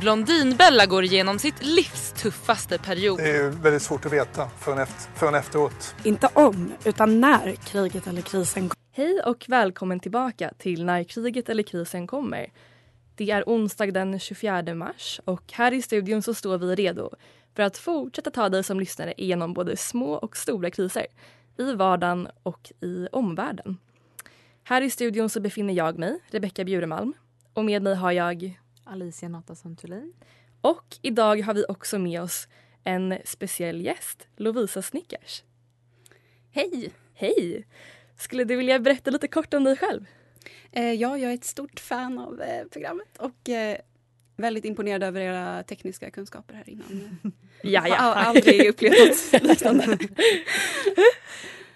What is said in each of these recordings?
Blondinbella går igenom sitt livs tuffaste period. Det är väldigt svårt att veta förrän, efter, förrän efteråt. Inte om, utan när kriget eller krisen kommer. Hej och välkommen tillbaka till När kriget eller krisen kommer. Det är onsdag den 24 mars och här i studion så står vi redo för att fortsätta ta dig som lyssnare igenom både små och stora kriser i vardagen och i omvärlden. Här i studion så befinner jag mig, Rebecka Bjuremalm, och med mig har jag Alicia Nattasson Thulin. Och idag har vi också med oss en speciell gäst, Lovisa Snickers. Hej! Hej! Skulle du vilja berätta lite kort om dig själv? Eh, ja, jag är ett stort fan av eh, programmet och eh, väldigt imponerad över era tekniska kunskaper här innan. ja, ja. Jag har aldrig upplevt något liknande.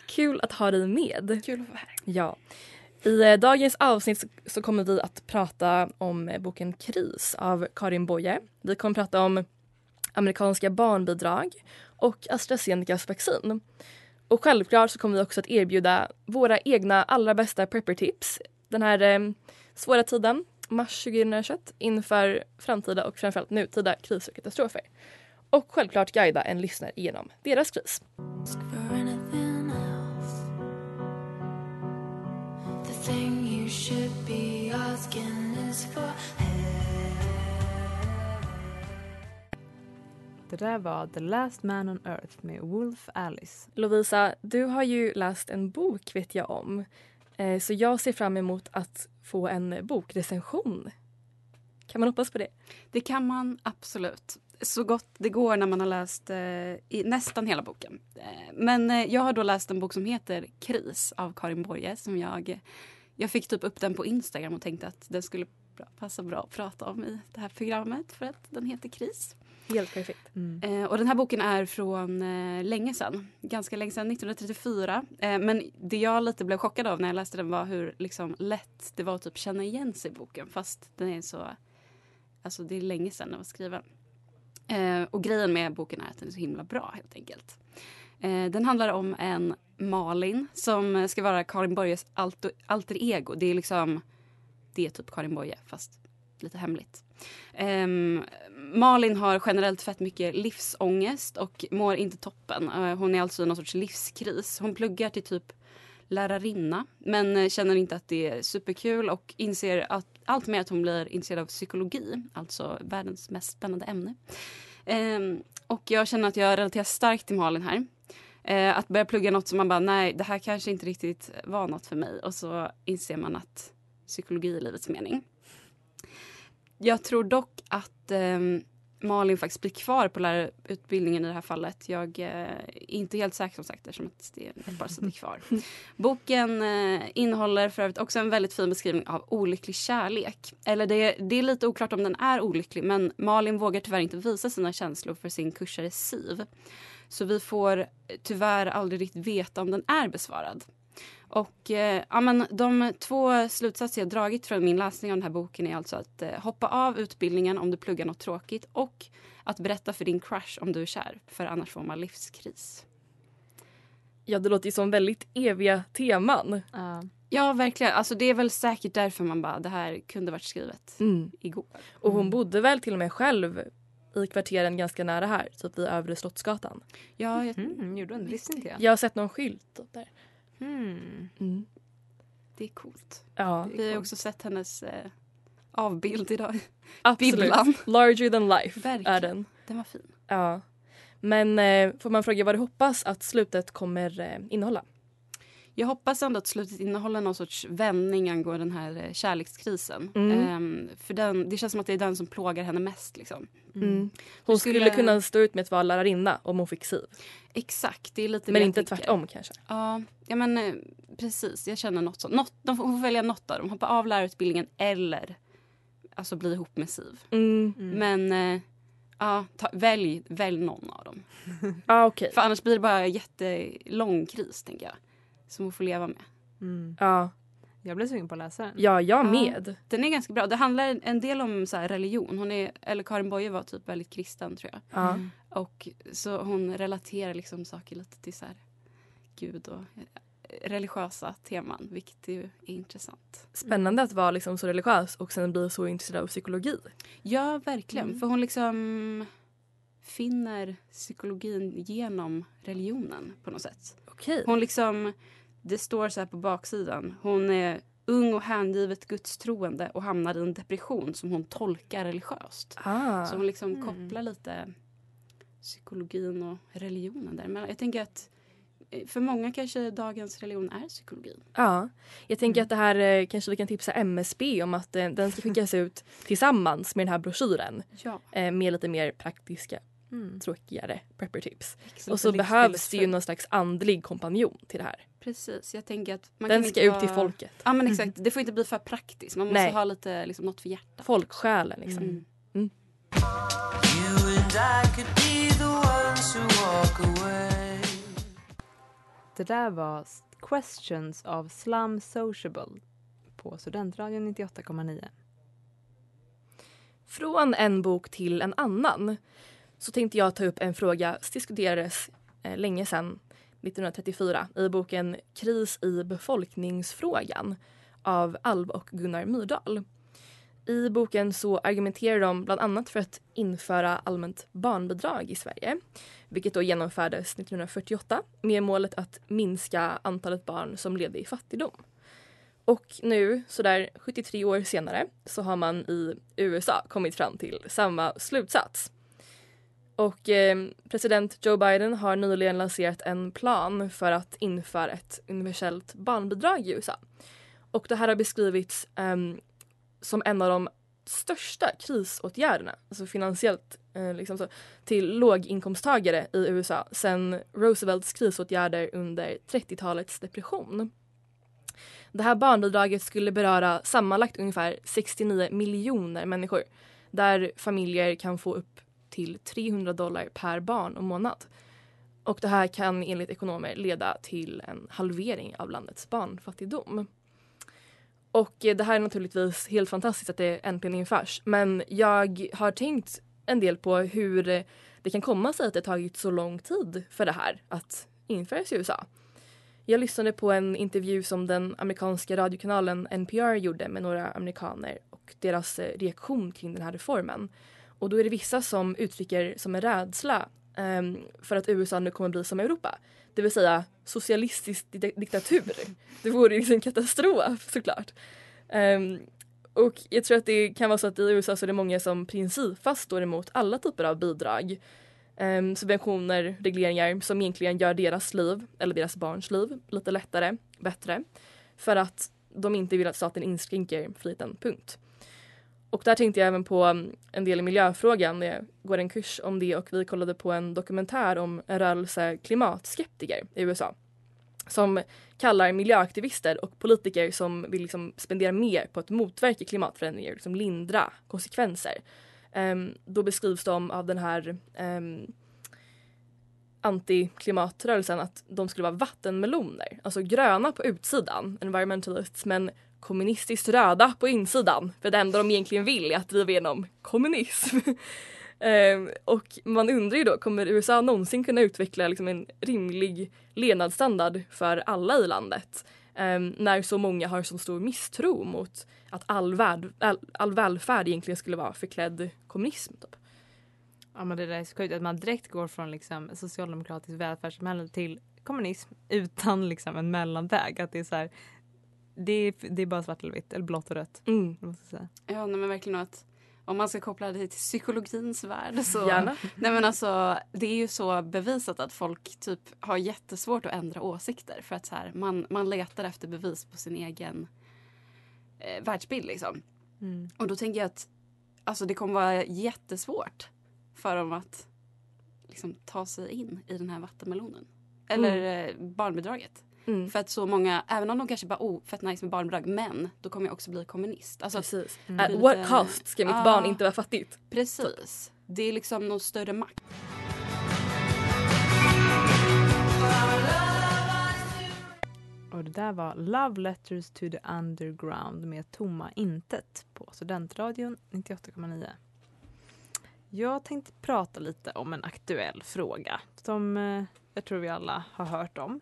Kul att ha dig med. Kul att vara här. Ja. I eh, dagens avsnitt så kommer vi att prata om eh, boken Kris av Karin Boye. Vi kommer prata om amerikanska barnbidrag och AstraZenecas vaccin. Och självklart så kommer vi också att erbjuda våra egna allra bästa prepper-tips den här eh, svåra tiden, mars 2021, inför framtida och framförallt nutida kriser och katastrofer. Och självklart guida en lyssnare genom deras kris. Det där var The Last Man on Earth med Wolf Alice. Lovisa, du har ju läst en bok vet jag om. Eh, så jag ser fram emot att få en bokrecension. Kan man hoppas på det? Det kan man absolut. Så gott det går när man har läst eh, nästan hela boken. Eh, men eh, jag har då läst en bok som heter Kris av Karin Boye. Som jag, jag fick typ upp den på Instagram och tänkte att den skulle passa bra att prata om i det här programmet för att den heter Kris. Helt perfekt. Mm. Eh, och den här boken är från eh, länge sedan. Ganska länge sedan, 1934. Eh, men det jag lite blev chockad av när jag läste den var hur liksom, lätt det var att typ känna igen sig i boken. Fast den är så... Alltså det är länge sedan den var skriven. Eh, och grejen med boken är att den är så himla bra helt enkelt. Eh, den handlar om en Malin som ska vara Karin Boyes alter, alter ego. Det är liksom... Det är typ Karin Boye fast lite hemligt. Um, Malin har generellt fett mycket livsångest och mår inte toppen. Uh, hon är alltså i någon sorts livskris. Hon pluggar till typ lärarinna men känner inte att det är superkul och inser att, allt mer att hon blir intresserad av psykologi, alltså världens mest spännande ämne. Ehm, och jag känner att jag relaterar starkt till Malin här. Ehm, att börja plugga något som man bara, nej det här kanske inte riktigt var något för mig och så inser man att psykologi är livets mening. Jag tror dock att ehm, Malin faktiskt blir kvar på lärarutbildningen i det här fallet. Jag eh, är inte helt säker som sagt eftersom att det är bara sitter kvar. Boken eh, innehåller för övrigt också en väldigt fin beskrivning av olycklig kärlek. Eller det, det, är lite oklart om den är olycklig men Malin vågar tyvärr inte visa sina känslor för sin kursare Siv. Så vi får tyvärr aldrig riktigt veta om den är besvarad. Och eh, ja, men de två slutsatser jag dragit från min läsning av den här boken är alltså att eh, hoppa av utbildningen om du pluggar något tråkigt och att berätta för din crush om du är kär, för annars får man livskris. Ja, det låter ju som väldigt eviga teman. Ja. Ja, verkligen. Alltså, det är väl säkert därför man bara, det här kunde varit skrivet Mm. igår. Och hon bodde väl till och med själv i kvarteren ganska nära här, typ vid Övre Slottsgatan. Ja, jag, Mm, gjorde hon? Det visste inte jag. Jag har sett någon skylt där. Mm. Mm. det är coolt. Ja, Vi har också sett hennes eh, avbild idag. absolut. Bibblan. Larger than life Verkligen. är den. Den var fin. Ja. Men eh, får man fråga vad du hoppas att slutet kommer eh, innehålla? Jag hoppas ändå att slutet innehåller någon sorts vändning angående den här eh, kärlekskrisen. Mm. Ehm, för den, det känns som att det är den som plågar henne mest. Liksom. Mm. Hon skulle... skulle- kunna stå ut med att vara lärarinna om hon fick SIV. Exakt, det är lite Men inte tvärtom kanske. Ja, ja men eh, precis. Jag känner något sånt. Något, de får, välja något av dem. Hoppa av lärarutbildningen eller alltså bli ihop med Siv. Mm. Men eh, ja, ta, välj, välj någon av dem. Ah, okej. För annars blir det bara jättelång kris tänker jag. Som hon får leva med. Mm. Ja. Jag blev sugen på att läsa den. ja, jag Ja. med. Den är ganska bra. Det handlar en del om så här, religion. Hon är, eller Karin Boye var typ väldigt kristen tror jag. Ja. Och så hon relaterar liksom saker lite till så här, Gud och eh, religiösa teman. Vilket ju är intressant. Spännande att vara liksom så religiös och sen bli så intresserad av psykologi. Ja, verkligen. Mm. För hon liksom finner psykologin genom religionen på något sätt. Okej. Hon liksom, det står så här på baksidan. Hon är ung och hängivet gudstroende och hamnar i en depression som hon tolkar religiöst. Ah. Så hon liksom Mm. kopplar lite psykologin och religionen där. Men jag tänker att eh, för många kanske dagens religion är psykologin. Ja, jag tänker att det här eh, kanske vi kan tipsa MSB om att eh, den ska skickas ut tillsammans med den här broschyren Ja. med lite mer praktiska, Mm. tråkigare preppertips. Och så behövs det ju någon slags andlig kompanjon till det här. Precis, jag tänker att man Den kan ska inte ut till ha- folket. Ja men exakt, det får inte bli för praktiskt. Man måste Nej. ha lite, liksom, något för hjärtat. Folksjälen liksom. Mm. Mm. Det där var Questions av Slum Sociable på Studentradion 98,9. Från en bok till en annan så tänkte jag ta upp en fråga som diskuterades eh, länge sedan, 1934, i boken Kris i befolkningsfrågan av Alva och Gunnar Myrdal. I boken så argumenterar de bland annat för att införa allmänt barnbidrag i Sverige, vilket då genomfördes 1948 med målet att minska antalet barn som levde i fattigdom. Och nu, sådär 73 år senare, så har man i USA kommit fram till samma slutsats. Och eh, president Joe Biden har nyligen lanserat en plan för att införa ett universellt barnbidrag i USA. Och det här har beskrivits ehm, som en av de största krisåtgärderna, alltså finansiellt eh, liksom så, till låginkomsttagare i USA sedan Roosevelts krisåtgärder under 30-talets depression. Det här barnbidraget skulle beröra sammanlagt ungefär 69 miljoner människor där familjer kan få upp till 300 dollar per barn och månad. Och det här kan enligt ekonomer leda till en halvering av landets barnfattigdom. Och det här är naturligtvis helt fantastiskt att det äntligen införs. Men jag har tänkt en del på hur det kan komma sig att det tagit så lång tid för det här att införas i USA. Jag lyssnade på en intervju som den amerikanska radiokanalen NPR gjorde med några amerikaner och deras eh, reaktion kring den här reformen. Och då är det vissa som uttrycker som en rädsla um, för att USA nu kommer bli som Europa. Det vill säga socialistisk di- diktatur. Det vore ju liksom en katastrof såklart. Um, och jag tror att det kan vara så att i USA så är det många som principfast står emot alla typer av bidrag. Um, subventioner, regleringar som egentligen gör deras liv, eller deras barns liv, lite lättare, bättre. För att de inte vill att staten inskränker friheten, punkt. Och där tänkte jag även på mm, en del i miljöfrågan när jag går en kurs om det och vi kollade på en dokumentär om en rörelse klimatskeptiker i USA. Som kallar miljöaktivister och politiker som vill liksom spendera mer på att motverka klimatförändringar, liksom lindra konsekvenser. Um, då beskrivs de av den här um, antiklimatrörelsen att de skulle vara vattenmeloner. Alltså gröna på utsidan, environmentalists, men kommunistiskt röda på insidan. För det enda de egentligen vill är att driva igenom kommunism. Ehm, och man undrar ju då, kommer USA någonsin kunna utveckla liksom en rimlig levnadsstandard för alla i landet? Ehm, när så många har så stor misstro mot att all, värld, all, all välfärd egentligen skulle vara förklädd kommunism. Typ. Ja men det där är så sjukt att man direkt går från liksom socialdemokratiskt välfärdssamhälle till kommunism utan liksom en mellanväg. Att det är så här, det är, det är bara svart eller vitt, eller blått och rött. Mm. Måste säga. Ja, nej, men verkligen att om man ska koppla det till psykologins värld så... Gärna. Nej men alltså det är ju så bevisat att folk typ har jättesvårt att ändra åsikter för att så här, man, man letar efter bevis på sin egen eh, världsbild liksom. Mm. Och då tänker jag att alltså, det kommer vara jättesvårt för dem att liksom, ta sig in i den här vattenmelonen. Eller eh, barnbidraget. Mm. För att så många, även om de kanske bara oh fett nice med barnbidrag men då kommer jag också bli kommunist. Alltså, Precis. Mm. At what cost ska mitt Ja. barn inte vara fattigt? Precis. Det är liksom någon större makt. Och det där var Love Letters to the Underground med Tomma intet på Studentradion 98,9. Jag tänkte prata lite om en aktuell fråga som eh, jag tror vi alla har hört om.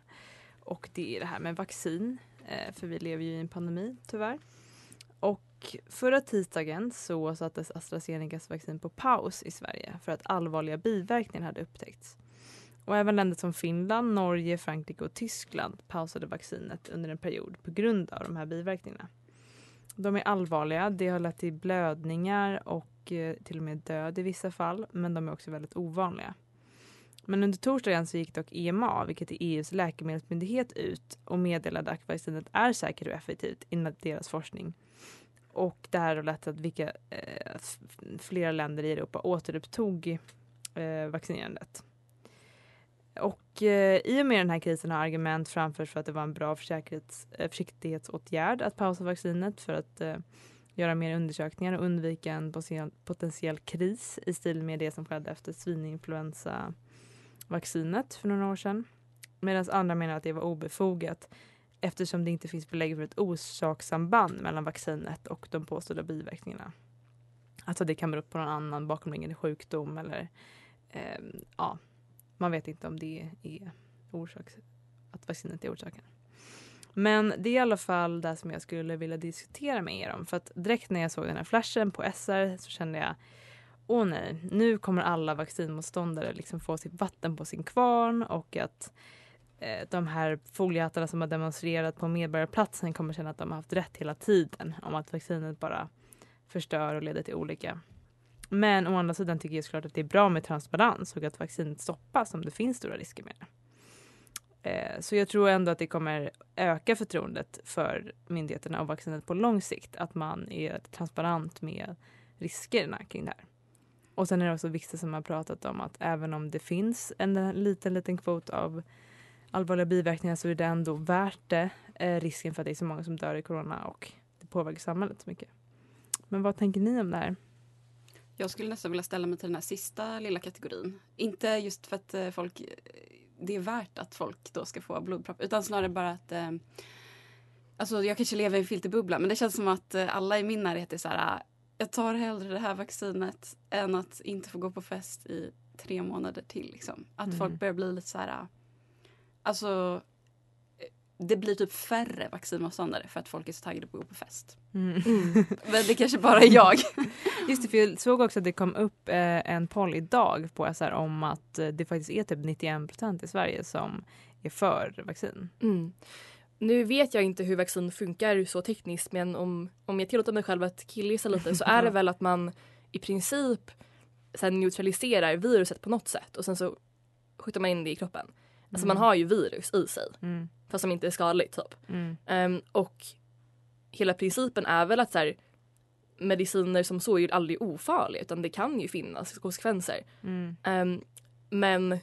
Och det är det här med vaccin. Eh, för vi lever ju i en pandemi tyvärr. Och förra tisdagen så sattes AstraZenecas vaccin på paus i Sverige för att allvarliga biverkningar hade upptäckts. Och även länder som Finland, Norge, Frankrike och Tyskland pausade vaccinet under en period på grund av de här biverkningarna. De är allvarliga. Det har lett till blödningar och eh, till och med död i vissa fall, men de är också väldigt ovanliga. Men under torsdagen så gick dock EMA, vilket är EUs läkemedelsmyndighet, ut och meddelade att vaccinet är säkert och effektivt enligt deras forskning. Och det här har lett till att vilka, eh, flera länder i Europa återupptog eh, vaccinerandet. Och eh, i och med den här krisen har argument framförts för att det var en bra eh, försiktighetsåtgärd att pausa vaccinet för att eh, göra mer undersökningar och undvika en potentiell, potentiell kris i stil med det som skedde efter svininfluensa vaccinet för några år sedan. Medan andra menar att det var obefogat eftersom det inte finns belägg för ett orsakssamband mellan vaccinet och de påstådda biverkningarna. Alltså det kan bero på någon annan bakomliggande sjukdom eller eh, ja, man vet inte om det är orsak, att vaccinet är orsaken. Men det är i alla fall det som jag skulle vilja diskutera med er om. För att direkt när jag såg den här flashen på SR så kände jag Åh nej, nu kommer alla vaccinmotståndare liksom få sitt vatten på sin kvarn och att eh, de här foliehattarna som har demonstrerat på Medborgarplatsen kommer känna att de har haft rätt hela tiden om att vaccinet bara förstör och leder till olika men å andra sidan tycker jag såklart att det är bra med transparens och att vaccinet stoppas om det finns stora risker med det. Eh, Så jag tror ändå att det kommer öka förtroendet för myndigheterna och vaccinet på lång sikt. Att man är transparent med riskerna kring det här. Och sen är det också viktigt som har pratat om att även om det finns en liten, liten kvot av allvarliga biverkningar så är det ändå värt det. Eh, risken för att det är så många som dör i corona och det påverkar samhället så mycket. Men vad tänker ni om det här? Jag skulle nästan vilja ställa mig till den här sista lilla kategorin. Inte just för att eh, folk, eh, det är värt att folk då ska få blodpropp utan snarare bara att eh, Alltså jag kanske lever i en filterbubbla men det känns som att eh, alla i min närhet är så här jag tar hellre det här vaccinet än att inte få gå på fest i tre månader till. Liksom. Att Mm. folk börjar bli lite så här... Alltså, eh, det blir typ färre vaccinmotståndare för att folk är så taggade på att gå på fest. Mm. Men det kanske bara är jag. Just det, för jag såg också att det kom upp eh, en poll idag på SR om att eh, det faktiskt är typ 91 procent i Sverige som är för vaccin. Mm. Nu vet jag inte hur vaccin funkar så tekniskt men om, om jag tillåter mig själv att killgissa lite så är det väl att man i princip här, neutraliserar viruset på något sätt och sen så skjuter man in det i kroppen. Alltså Mm. man har ju virus i sig Mm. fast som inte är skadligt typ. Mm. Ehm, och hela principen är väl att så här, mediciner som så är ju aldrig ofarliga utan det kan ju finnas konsekvenser. Mm. Ehm, men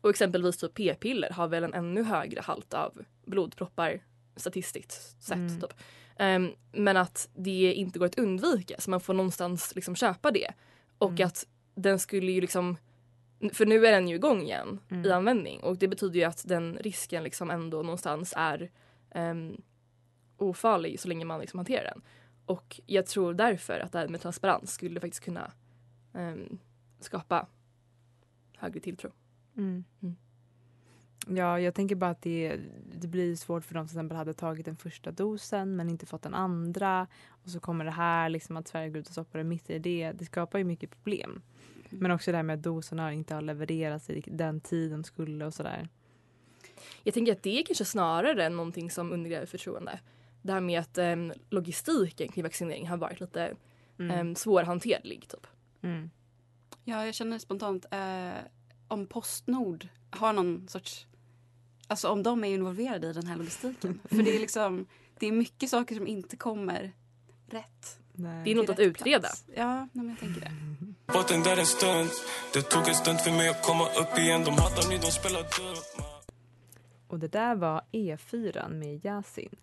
och exempelvis typ p-piller har väl en ännu högre halt av blodproppar statistiskt sett. Mm. Typ. Ehm, men att det inte går att undvika så man får någonstans liksom köpa det. Och Mm. att den skulle ju liksom för nu är den ju igång igen Mm. i användning och det betyder ju att den risken liksom ändå någonstans är um, ofarlig så länge man liksom hanterar den. Och jag tror därför att det här med transparens skulle faktiskt kunna um, skapa högre tilltro. Mm. Mm. Ja, jag tänker bara att det, det blir svårt för de som till exempel hade tagit den första dosen men inte fått den andra. Och så kommer det här, liksom att Sverige går ut och stoppar det mitt i det. Det skapar ju mycket problem. Men också det här med att doserna inte har levererats i den tid de skulle och sådär. Jag tänker att det är kanske snarare än någonting som undergräver förtroende. Det här med att um, logistiken kring vaccinering har varit lite Mm. um, svårhanterlig. Typ. Mm. Ja, jag känner spontant eh, om Postnord har någon sorts... Alltså om de är involverade i den här logistiken. För det är liksom, det är mycket saker som inte kommer rätt. Nej. Det är något att utreda. plats. Ja, nej, men jag tänker det. Botten där en stund Det tog en stund för mig att komma upp igen De hatar nu, de spelar dum Och det där var E4 med Yasin.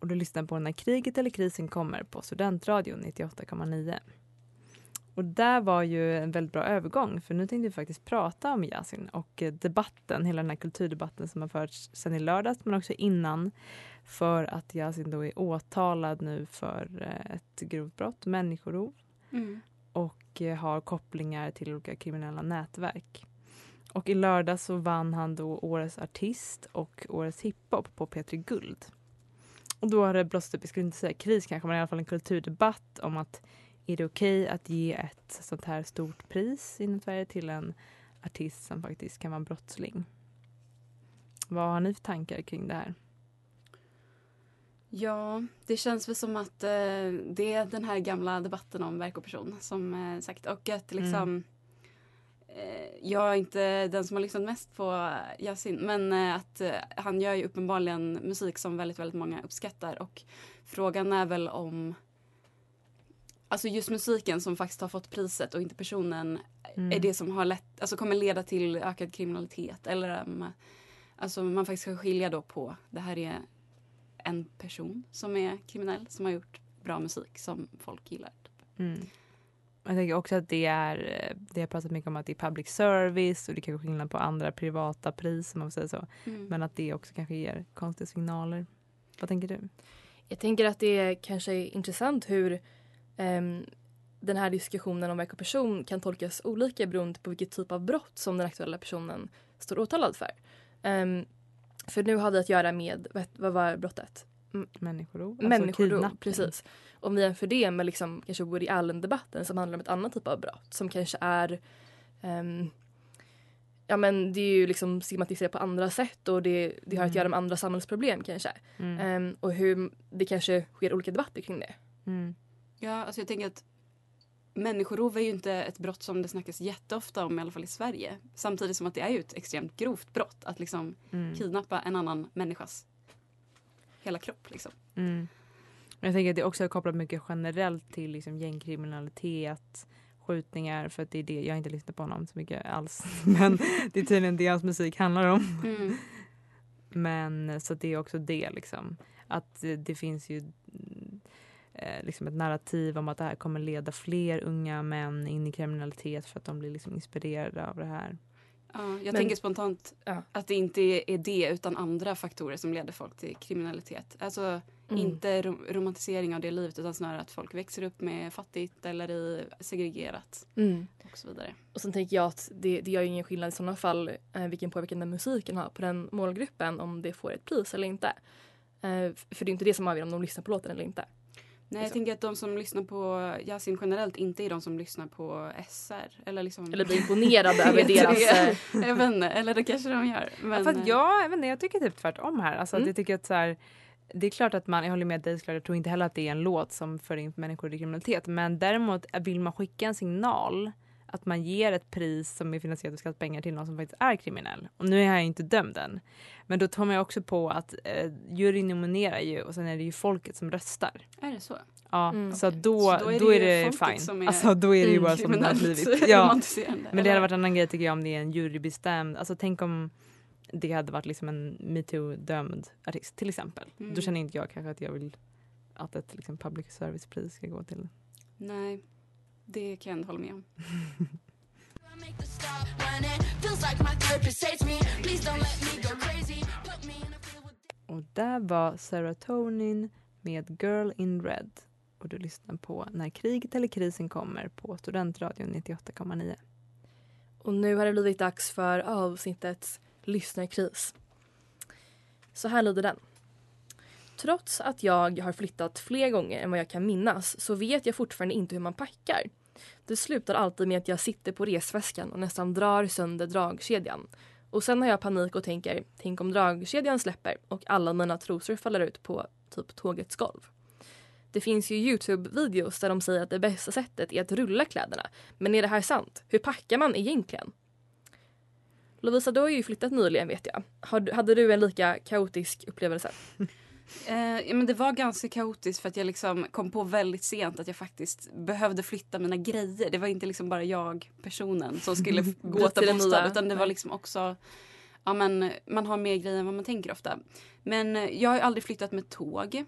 Och du lyssnar på När kriget eller krisen kommer på Studentradion 98,9. Och där var ju en väldigt bra övergång för nu tänkte vi faktiskt prata om Yasin och eh, debatten, hela den här kulturdebatten som har förts sedan i lördags men också innan. För att Yasin då är åtalad nu för eh, ett grovt brott, människorov Mm. och eh, har kopplingar till olika kriminella nätverk. Och i lördag så vann han då Årets artist och Årets hiphop på P3 Guld. Och då har det blossat upp, jag skulle inte säga kris kanske, men i alla fall en kulturdebatt om att är det okej att ge ett sånt här stort pris inom Sverige till en artist som faktiskt kan vara brottsling? Vad har ni för tankar kring det här? Ja, det känns väl som att eh, det är den här gamla debatten om verk och person som eh, sagt. Och att liksom eh, jag är inte den som har lyssnat mest på Yasin men eh, att eh, han gör ju uppenbarligen musik som väldigt, väldigt många uppskattar och frågan är väl om Alltså just musiken som faktiskt har fått priset och inte personen Mm. är det som har lett, alltså kommer leda till ökad kriminalitet eller um, alltså man faktiskt ska skilja då på det här är en person som är kriminell som har gjort bra musik som folk gillar. Mm. Jag tänker också att det är, det har pratat mycket om att det är public service och det kan vara skillnad på andra privata pris om man får säga så. Mm. Men att det också kanske ger konstiga signaler. Vad tänker du? Jag tänker att det är kanske är intressant hur den här diskussionen om verk och person kan tolkas olika beroende på vilket typ av brott som den aktuella personen står åtalad för. Ehm, för nu har vi att göra med, vad, var brottet? Människorov? Alltså Människorov, precis. Om vi jämför det med liksom, kanske Woody Allen-debatten som handlar om ett annat typ av brott som kanske är ehm, Ja men det är ju liksom stigmatiserat på andra sätt och det, det har att Mm. göra med andra samhällsproblem kanske. Mm. Ehm, och hur det kanske sker olika debatter kring det. Mm. Ja, alltså jag tänker att människorov är ju inte ett brott som det snackas jätteofta om i alla fall i Sverige. Samtidigt som att det är ju ett extremt grovt brott att liksom Mm. kidnappa en annan människas hela kropp liksom. Mm. Jag tänker att det också är kopplat mycket generellt till liksom gängkriminalitet, skjutningar, för att det är det, jag har inte lyssnat på honom så mycket alls, men det är tydligen det hans musik handlar om. Mm. Men så det är också det liksom. Att det finns ju eh, liksom ett narrativ om att det här kommer leda fler unga män in i kriminalitet för att de blir liksom inspirerade av det här. Ja, jag Men- tänker spontant Ja. att det inte är det utan andra faktorer som leder folk till kriminalitet. Alltså Mm. inte rom- romantisering av det livet utan snarare att folk växer upp med fattigt eller i segregerat Mm. och så vidare. Och sen tänker jag att det, det gör ju ingen skillnad i sådana fall eh, vilken påverkan den musiken har på den målgruppen om det får ett pris eller inte. Eh, för det är inte det som avgör om de lyssnar på låten eller inte. Nej, jag Liksom. tänker att de som lyssnar på Yasin generellt inte är de som lyssnar på SR. Eller, liksom... Eller blir imponerade över deras... det? eh, jag vet inte, eller det kanske de gör. Men, Ja, för att jag, jag, vet inte, jag tycker typ tvärtom här. Alltså, att Mm. jag tycker att så här, det är klart att man, jag håller med dig, jag tror inte heller att det är en låt som för in människor i kriminalitet. Men däremot vill man skicka en signal att man ger ett pris som är finansierat av skattepengar till någon som faktiskt är kriminell. Och nu är jag inte dömd än. Men då tar man ju också på att eh, juryn nominerar ju och sen är det ju folket som röstar. Är det så? Ja, Mm. så Okej. då, Så då då är är det, det ju folket fine. är Alltså då är det ju bara som det har blivit. Ja. Men det hade varit en annan grej tycker jag om det är en jurybestämd, alltså tänk om det hade varit liksom en metoo-dömd artist till exempel. Mm. Då känner inte jag kanske att jag vill att ett liksom, public service-pris ska gå till. Nej, det kan jag ändå hålla med om. Och där var Serotonin med Girl in Red. Och du lyssnar på När kriget eller krisen kommer på Studentradion 98,9. Och nu har det blivit dags för avsnittets lyssnarkris. Så här lyder den. Trots att jag har flyttat fler gånger än vad jag kan minnas så vet jag fortfarande inte hur man packar. Det slutar alltid med att jag sitter på resväskan och nästan drar sönder dragkedjan. Och sen har jag panik och tänker, tänk om dragkedjan släpper och alla mina trosor faller ut på typ tågets golv. Det finns ju Youtube-videos där de säger att det bästa sättet är att rulla kläderna. Men är det här sant? Hur packar man egentligen? Lovisa, du har ju flyttat nyligen vet jag. Har, hade du en lika kaotisk upplevelse? Eh, men det var ganska kaotiskt för att jag liksom kom på väldigt sent att jag faktiskt behövde flytta mina grejer. Det var inte liksom bara jag, personen, som skulle gå till det bostad utan det var liksom också Ja men man har mer grejer än vad man tänker ofta. Men eh, jag har ju aldrig flyttat med tåg.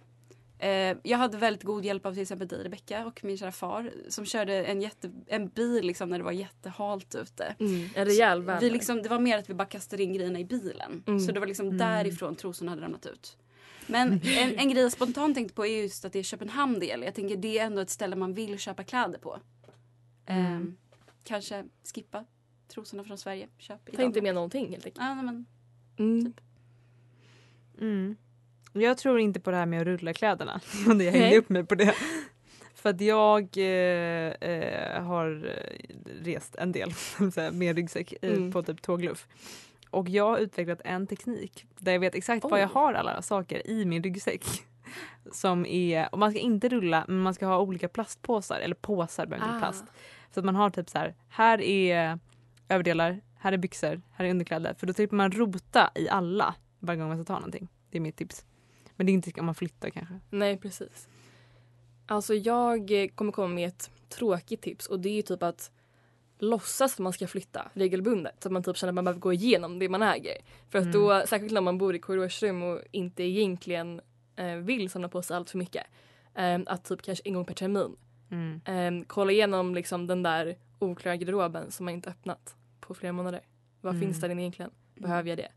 Eh, jag hade väldigt god hjälp av till exempel dig Rebecka och min kära far som körde en, jätte, en bil liksom när det var jättehalt ute. Mm, en rejäl vi liksom, Det var mer att vi bara kastade in grejerna i bilen. Mm. Så det var liksom Mm. därifrån trosorna hade ramlat ut. Men en, en grej jag spontant tänkte på är just att det är Köpenhamn det gäller. Jag tänker det är ändå ett ställe man vill köpa kläder på. Mm. Ehm, kanske skippa trosorna från Sverige. Köp i Ta inte med någonting helt enkelt. Ja, nej, men, Mm. Mm. Jag tror inte på det här med att rulla kläderna. Jag hängde upp mig på det. För att jag eh, eh, har rest en del med ryggsäck eh, Mm. på typ tågluff. Och jag har utvecklat en teknik där jag vet exakt var jag Oj. har alla saker i min ryggsäck. Som är, och man ska inte rulla men man ska ha olika plastpåsar eller påsar behöver inte Ah. plast. Så att man har typ så här, här är överdelar, här är byxor, här är underkläder. För då slipper man rota i alla varje gång man ska ta någonting. Det är mitt tips. Men det är inte om man flyttar kanske. Nej, precis. Alltså jag kommer komma med ett tråkigt tips och det är ju typ att låtsas att man ska flytta regelbundet. Så att man typ känner att man behöver gå igenom det man äger. För att Mm. då, särskilt när man bor i korridorsrum och inte egentligen eh, vill samla på sig allt för mycket. Eh, att typ kanske en gång per termin Mm. eh, kolla igenom liksom den där oklara garderoben som man inte öppnat på flera månader. Vad Mm. finns där inne egentligen? Behöver jag det?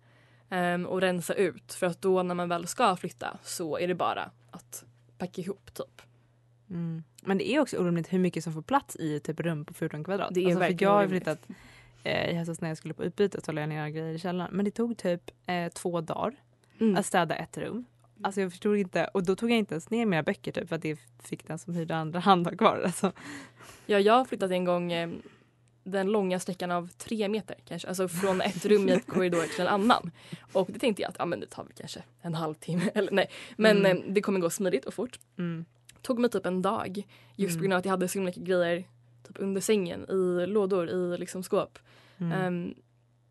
Ehm, och rensa ut för att då när man väl ska flytta så är det bara att packa ihop typ. Mm. Men det är också orimligt hur mycket som får plats i ett typ rum på 14 kvadrat. Det är alltså, för verkligen jag har flyttat eh, i höstas när jag skulle på utbyte så la jag ner grejer i källaren. Men det tog typ eh, två dagar Mm. att städa ett rum. Alltså jag förstod inte och då tog jag inte ens ner mina böcker typ för att det fick den som hyrde andra hand ha kvar. Alltså. Ja, jag har flyttat en gång eh, den långa sträckan av tre meter kanske. Alltså från ett rum i ett korridor till en annan. Och det tänkte jag att ja, men det tar väl kanske en halvtimme. Eller nej. Men Mm. eh, det kommer gå smidigt och fort. Mm. Tog mig typ en dag. Just på grund av att jag hade så mycket grejer typ under sängen, i lådor, i liksom skåp. Mm. Ehm,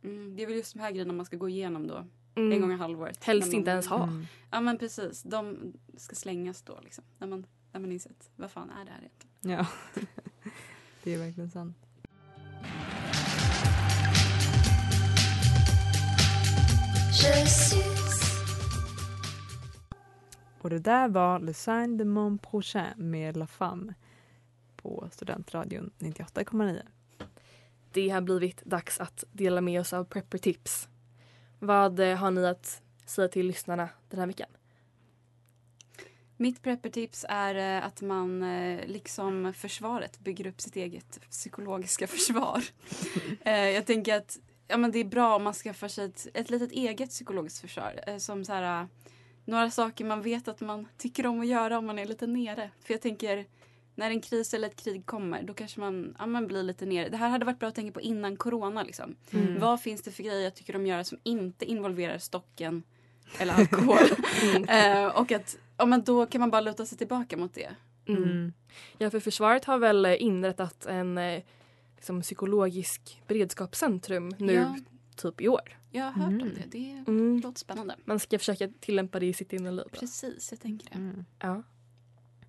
mm, det är väl just de här grejerna man ska gå igenom då. Mm. En gång i halvåret. Helst man- inte ens ha. Mm. Ja men precis. De ska slängas då liksom. När man, när man insett vad fan är det här egentligen? Ja, det är verkligen sant. Och det där var Le Sign de Mon Prochain med La Femme på Studentradion 98,9. Det har blivit dags att dela med oss av prepper-tips. Vad eh, har ni att säga till lyssnarna den här veckan? Mitt preppertips är eh, att man eh, liksom försvaret bygger upp sitt eget psykologiska försvar. Jag tänker att ja, men det är bra om man skaffar sig ett, ett litet eget psykologiskt försvar. Som så här, några saker man vet att man tycker om att göra om man är lite nere. För jag tänker när en kris eller ett krig kommer då kanske man, ja, man blir lite nere. Det här hade varit bra att tänka på innan corona. Liksom. Mm. Vad finns det för grejer jag tycker om att göra som inte involverar stocken eller alkohol? Eh, och att ja, men då kan man bara luta sig tillbaka mot det. Mm. Ja, för försvaret har väl inrättat en eh, liksom, psykologisk beredskapscentrum nu Ja. typ i år. Jag har hört om Mm. det. Det Mm. låter spännande. Man ska försöka tillämpa det i sitt inre liv. Precis, jag tänker det. Mm. Ja.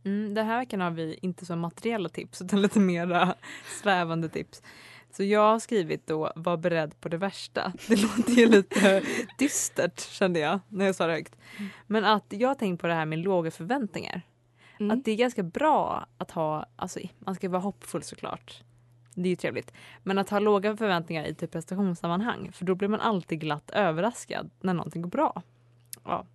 Mm, den här veckan har vi inte så materiella tips utan lite mera svävande tips. Så jag har skrivit då var beredd på det värsta. Det låter ju lite dystert kände jag när jag sa det högt. Men att jag har tänkt på det här med låga förväntningar. Mm. Att det är ganska bra att ha, alltså man ska vara hoppfull såklart. Det är ju trevligt. Men att ha låga förväntningar i typ prestationssammanhang för då blir man alltid glatt överraskad när någonting går bra. Ja.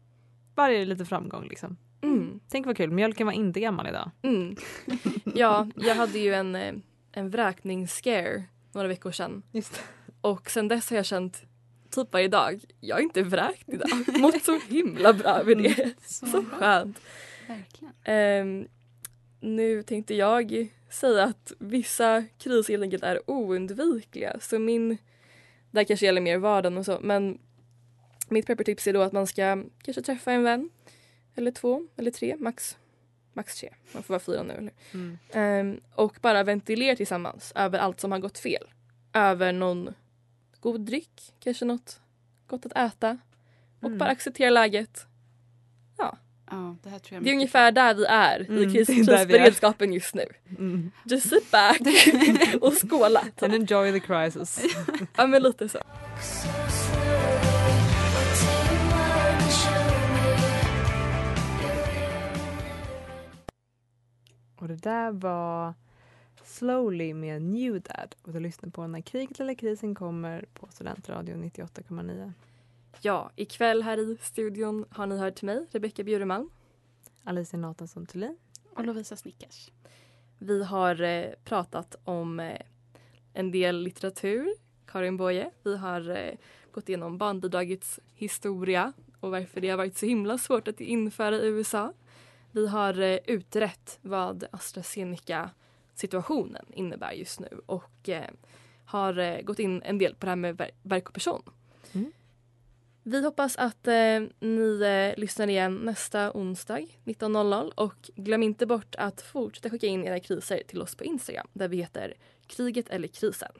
Varje lite framgång liksom. Mm. Tänk vad kul, mjölken var inte gammal idag. Mm. Ja, jag hade ju en, eh, en vräkningsscare några veckor sedan. Just Och sen dess har jag känt typ varje dag, jag är inte vräkt idag. Mått så himla bra över det. Så, så skönt. Verkligen. Ehm, nu tänkte jag säga att vissa kriser helt enkelt är oundvikliga. Så min, det här kanske gäller mer vardagen och så, men mitt preppertips är då att man ska kanske träffa en vän. Eller två, eller tre, max. Max tre. Man får vara fyra nu. Eller? Mm. Ehm, och bara ventilera tillsammans över allt som har gått fel. Över någon god dryck, kanske något gott att äta. Och Mm. bara acceptera läget. Ja. Ja, det här tror jag Det är mycket ungefär där vi är Mm, i krisberedskapen just nu. Mm. Just sit back och skåla. And enjoy the crisis. ja men lite så. Och det där var Slowly med New Dad och du lyssnar på När kriget eller krisen kommer på Studentradion 98,9. Ja, ikväll här i studion har ni hört mig, Rebecka Bjureman. Alicia Nathansson Thulin. Och Lovisa Snickers. Vi har eh, pratat om eh, en del litteratur, Karin Boye. Vi har eh, gått igenom barnbidragets historia och varför det har varit så himla svårt att införa i USA. Vi har eh, utrett vad AstraZeneca-situationen innebär just nu och eh, har eh, gått in en del på det här med ver- verk och person. Mm. Vi hoppas att eh, ni eh, lyssnar igen nästa onsdag 19.00 och glöm inte bort att fortsätta skicka in era kriser till oss på Instagram där vi heter kriget eller krisen.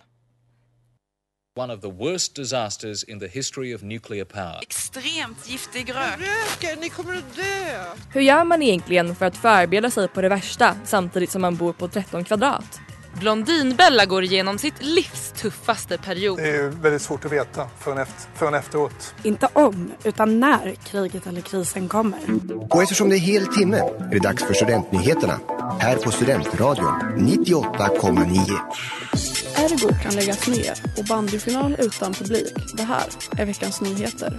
One of the worst disasters in the history of nuclear power. Extremt giftig rök. Röken, ni kommer att dö! Hur gör man egentligen för att förbereda sig på det värsta samtidigt som man bor på 13 kvadrat? Blondinbella går igenom sitt livs tuffaste period. Det är väldigt svårt att veta förrän, efter, förrän efteråt. Inte om, utan när kriget eller krisen kommer. Och eftersom det är hel timme är det dags för Studentnyheterna här på Studentradion 98,9. Ergo kan läggas ner och bandyfinal utan publik. Det här är veckans nyheter.